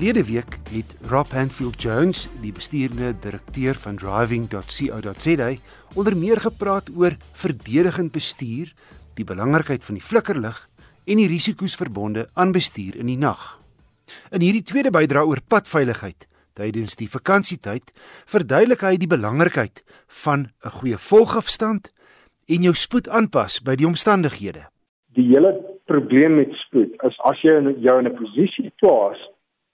Verlede week het Rob Hanfield Jones, die bestuurende direkteur van driving.co.za, onder meer gepraat oor verdedigend bestuur, die belangrikheid van die flikkerlig en die risiko's verbonde aan bestuur in die nag. In hierdie tweede bydra oor padveiligheid tydens die vakansietyd, verduidelik hy die belangrikheid van 'n goeie volgafstand en jou spoed aanpas by die omstandighede. Die hele probleem met spoed is as jy jou in 'n posisie plaas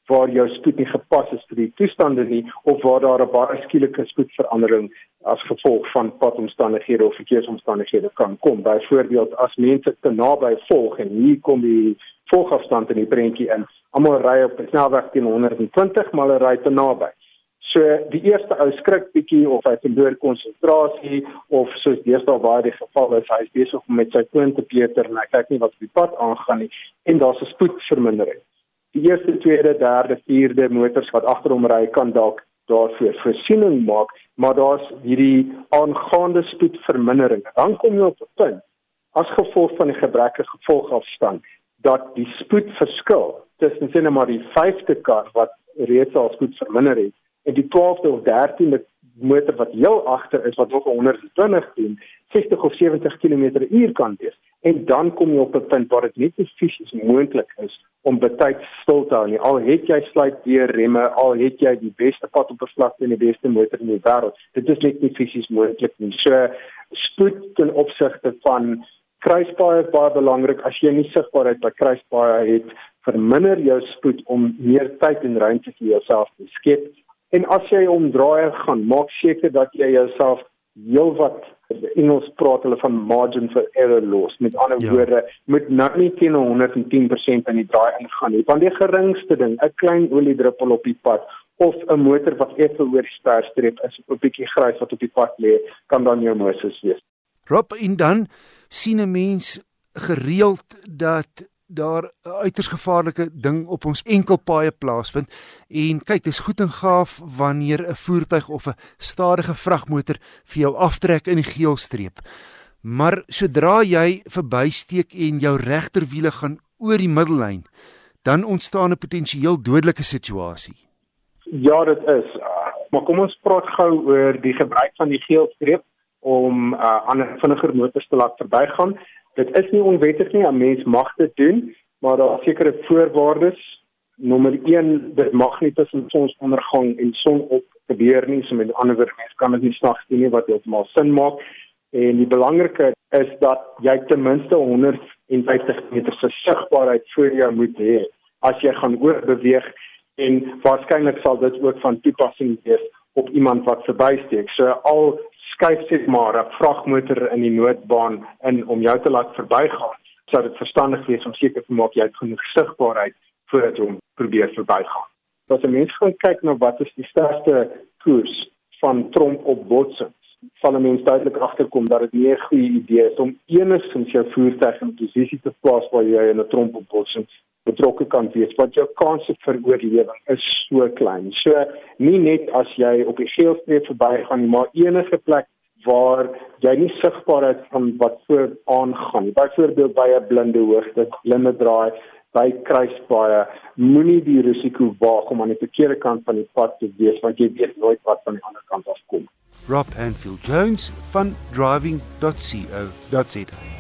waar jou spoed nie gepas is vir die toestande nie of waar daar 'n baie skielike spoedverandering as gevolg van padomstandighede of verkeersomstandighede kan kom. Byvoorbeeld as mense te naby volg en hier kom die volgafstand in die prentjie in. Almal ry op 'n snelweg teen 120, maar hulle ry te naby. So die eerste ou skrik bietjie of hy verloor konsentrasie of soos deesdae waar die geval is, hy is besig om met sy foon te peter en hy kyk nie wat op die pad aangaan nie en daar's 'n spoedvermindering die eerste, tweede, derde, vierde motors wat agter hom ry kan dalk daarvoor voorsiening maak, maar daar's hierdie aangaande spoedvermindering. Dan kom jy op 'n punt as gevolg van die gebrekkige gevolgafstand dat die spoedverskil tussen sien maar die 5de kar wat reeds al spoed verminder het en die 12de of 13de motor wat heel agter is wat nog 120 doen, 60 of 70 km/h kan wees. En dan kom jy op 'n punt waar dit net nie fisies moontlik is om betyds stil te hou nie. Al het jy sluit weer remme, al het jy die beste pad op verslagte en die beste motor in die wêreld, dit is net nie fisies moontlik nie. So spoed ten opsigte van kruispaaie is baie belangrik. As jy nie sigbaarheid by kruispaaie het, verminder jou spoed om meer tyd en ruimte vir jouself te skep. En as jy omdraai gaan, maak seker dat jy jouself heelwat Engels praat hulle van margin for error los. Met ander ja. woorde, moet nou nie teen 110% in die draai ingaan nie. Want die geringste ding, 'n klein oliedruppel op die pad of 'n motor wat effe oor die sterstreep is, 'n bietjie grys wat op die pad lê, kan dan jou Moses wees. Rob en dan sien 'n mens gereeld dat daar 'n uiters gevaarlike ding op ons enkelpaaie plaasvind en kyk dis goed en gaaf wanneer 'n voertuig of 'n stadige vragmotor vir jou aftrek in die geelstreep. Maar sodra jy verbysteek en jou regterwiele gaan oor die middellyn, dan ontstaan 'n potensieel dodelike situasie. Ja, dit is. Maar kom ons praat gou oor die gebruik van die geelstreep om uh, ander vinniger motors te laat verbygaan dit is nie onwettig nie, 'n mens mag dit doen, maar daar is sekere voorwaardes. Nommer 1, dit mag nie tussen sonsondergang en sonop gebeur nie, so met ander woorde, mens kan dit nie snags doen nie wat heeltemal sin maak. En die belangrike is dat jy ten minste 150 meter se sigbaarheid voor jou moet hê as jy gaan oorbeweeg en waarskynlik sal dit ook van toepassing wees op iemand wat verbysteek. So al skuif sê maar 'n vragmotor in die noodbaan in om jou te laat verbygaan, sou dit verstandig wees om seker te maak jy het genoeg sigbaarheid voordat jy hom probeer verbygaan. As 'n mens gaan kyk na wat is die sterkste koers van tromp op botsings, sal 'n mens duidelik agterkom dat dit nie 'n goeie idee is om enigstens jou voertuig in 'n posisie te plaas waar jy in 'n tromp op botsing betrokke kan wees want jou kanse vir oorlewing is so klein. So nie net as jy op die geelstreep verbygaan nie, maar enige plek waar jy nie sigbaar is van wat voor aangaan nie. Byvoorbeeld by 'n blinde hoogte, blinde draai, by kruispaaie, moenie die risiko waag om aan die verkeerde kant van die pad te wees want jy weet nooit wat van die ander kant af kom. Rob Anfield Jones van driving.co.za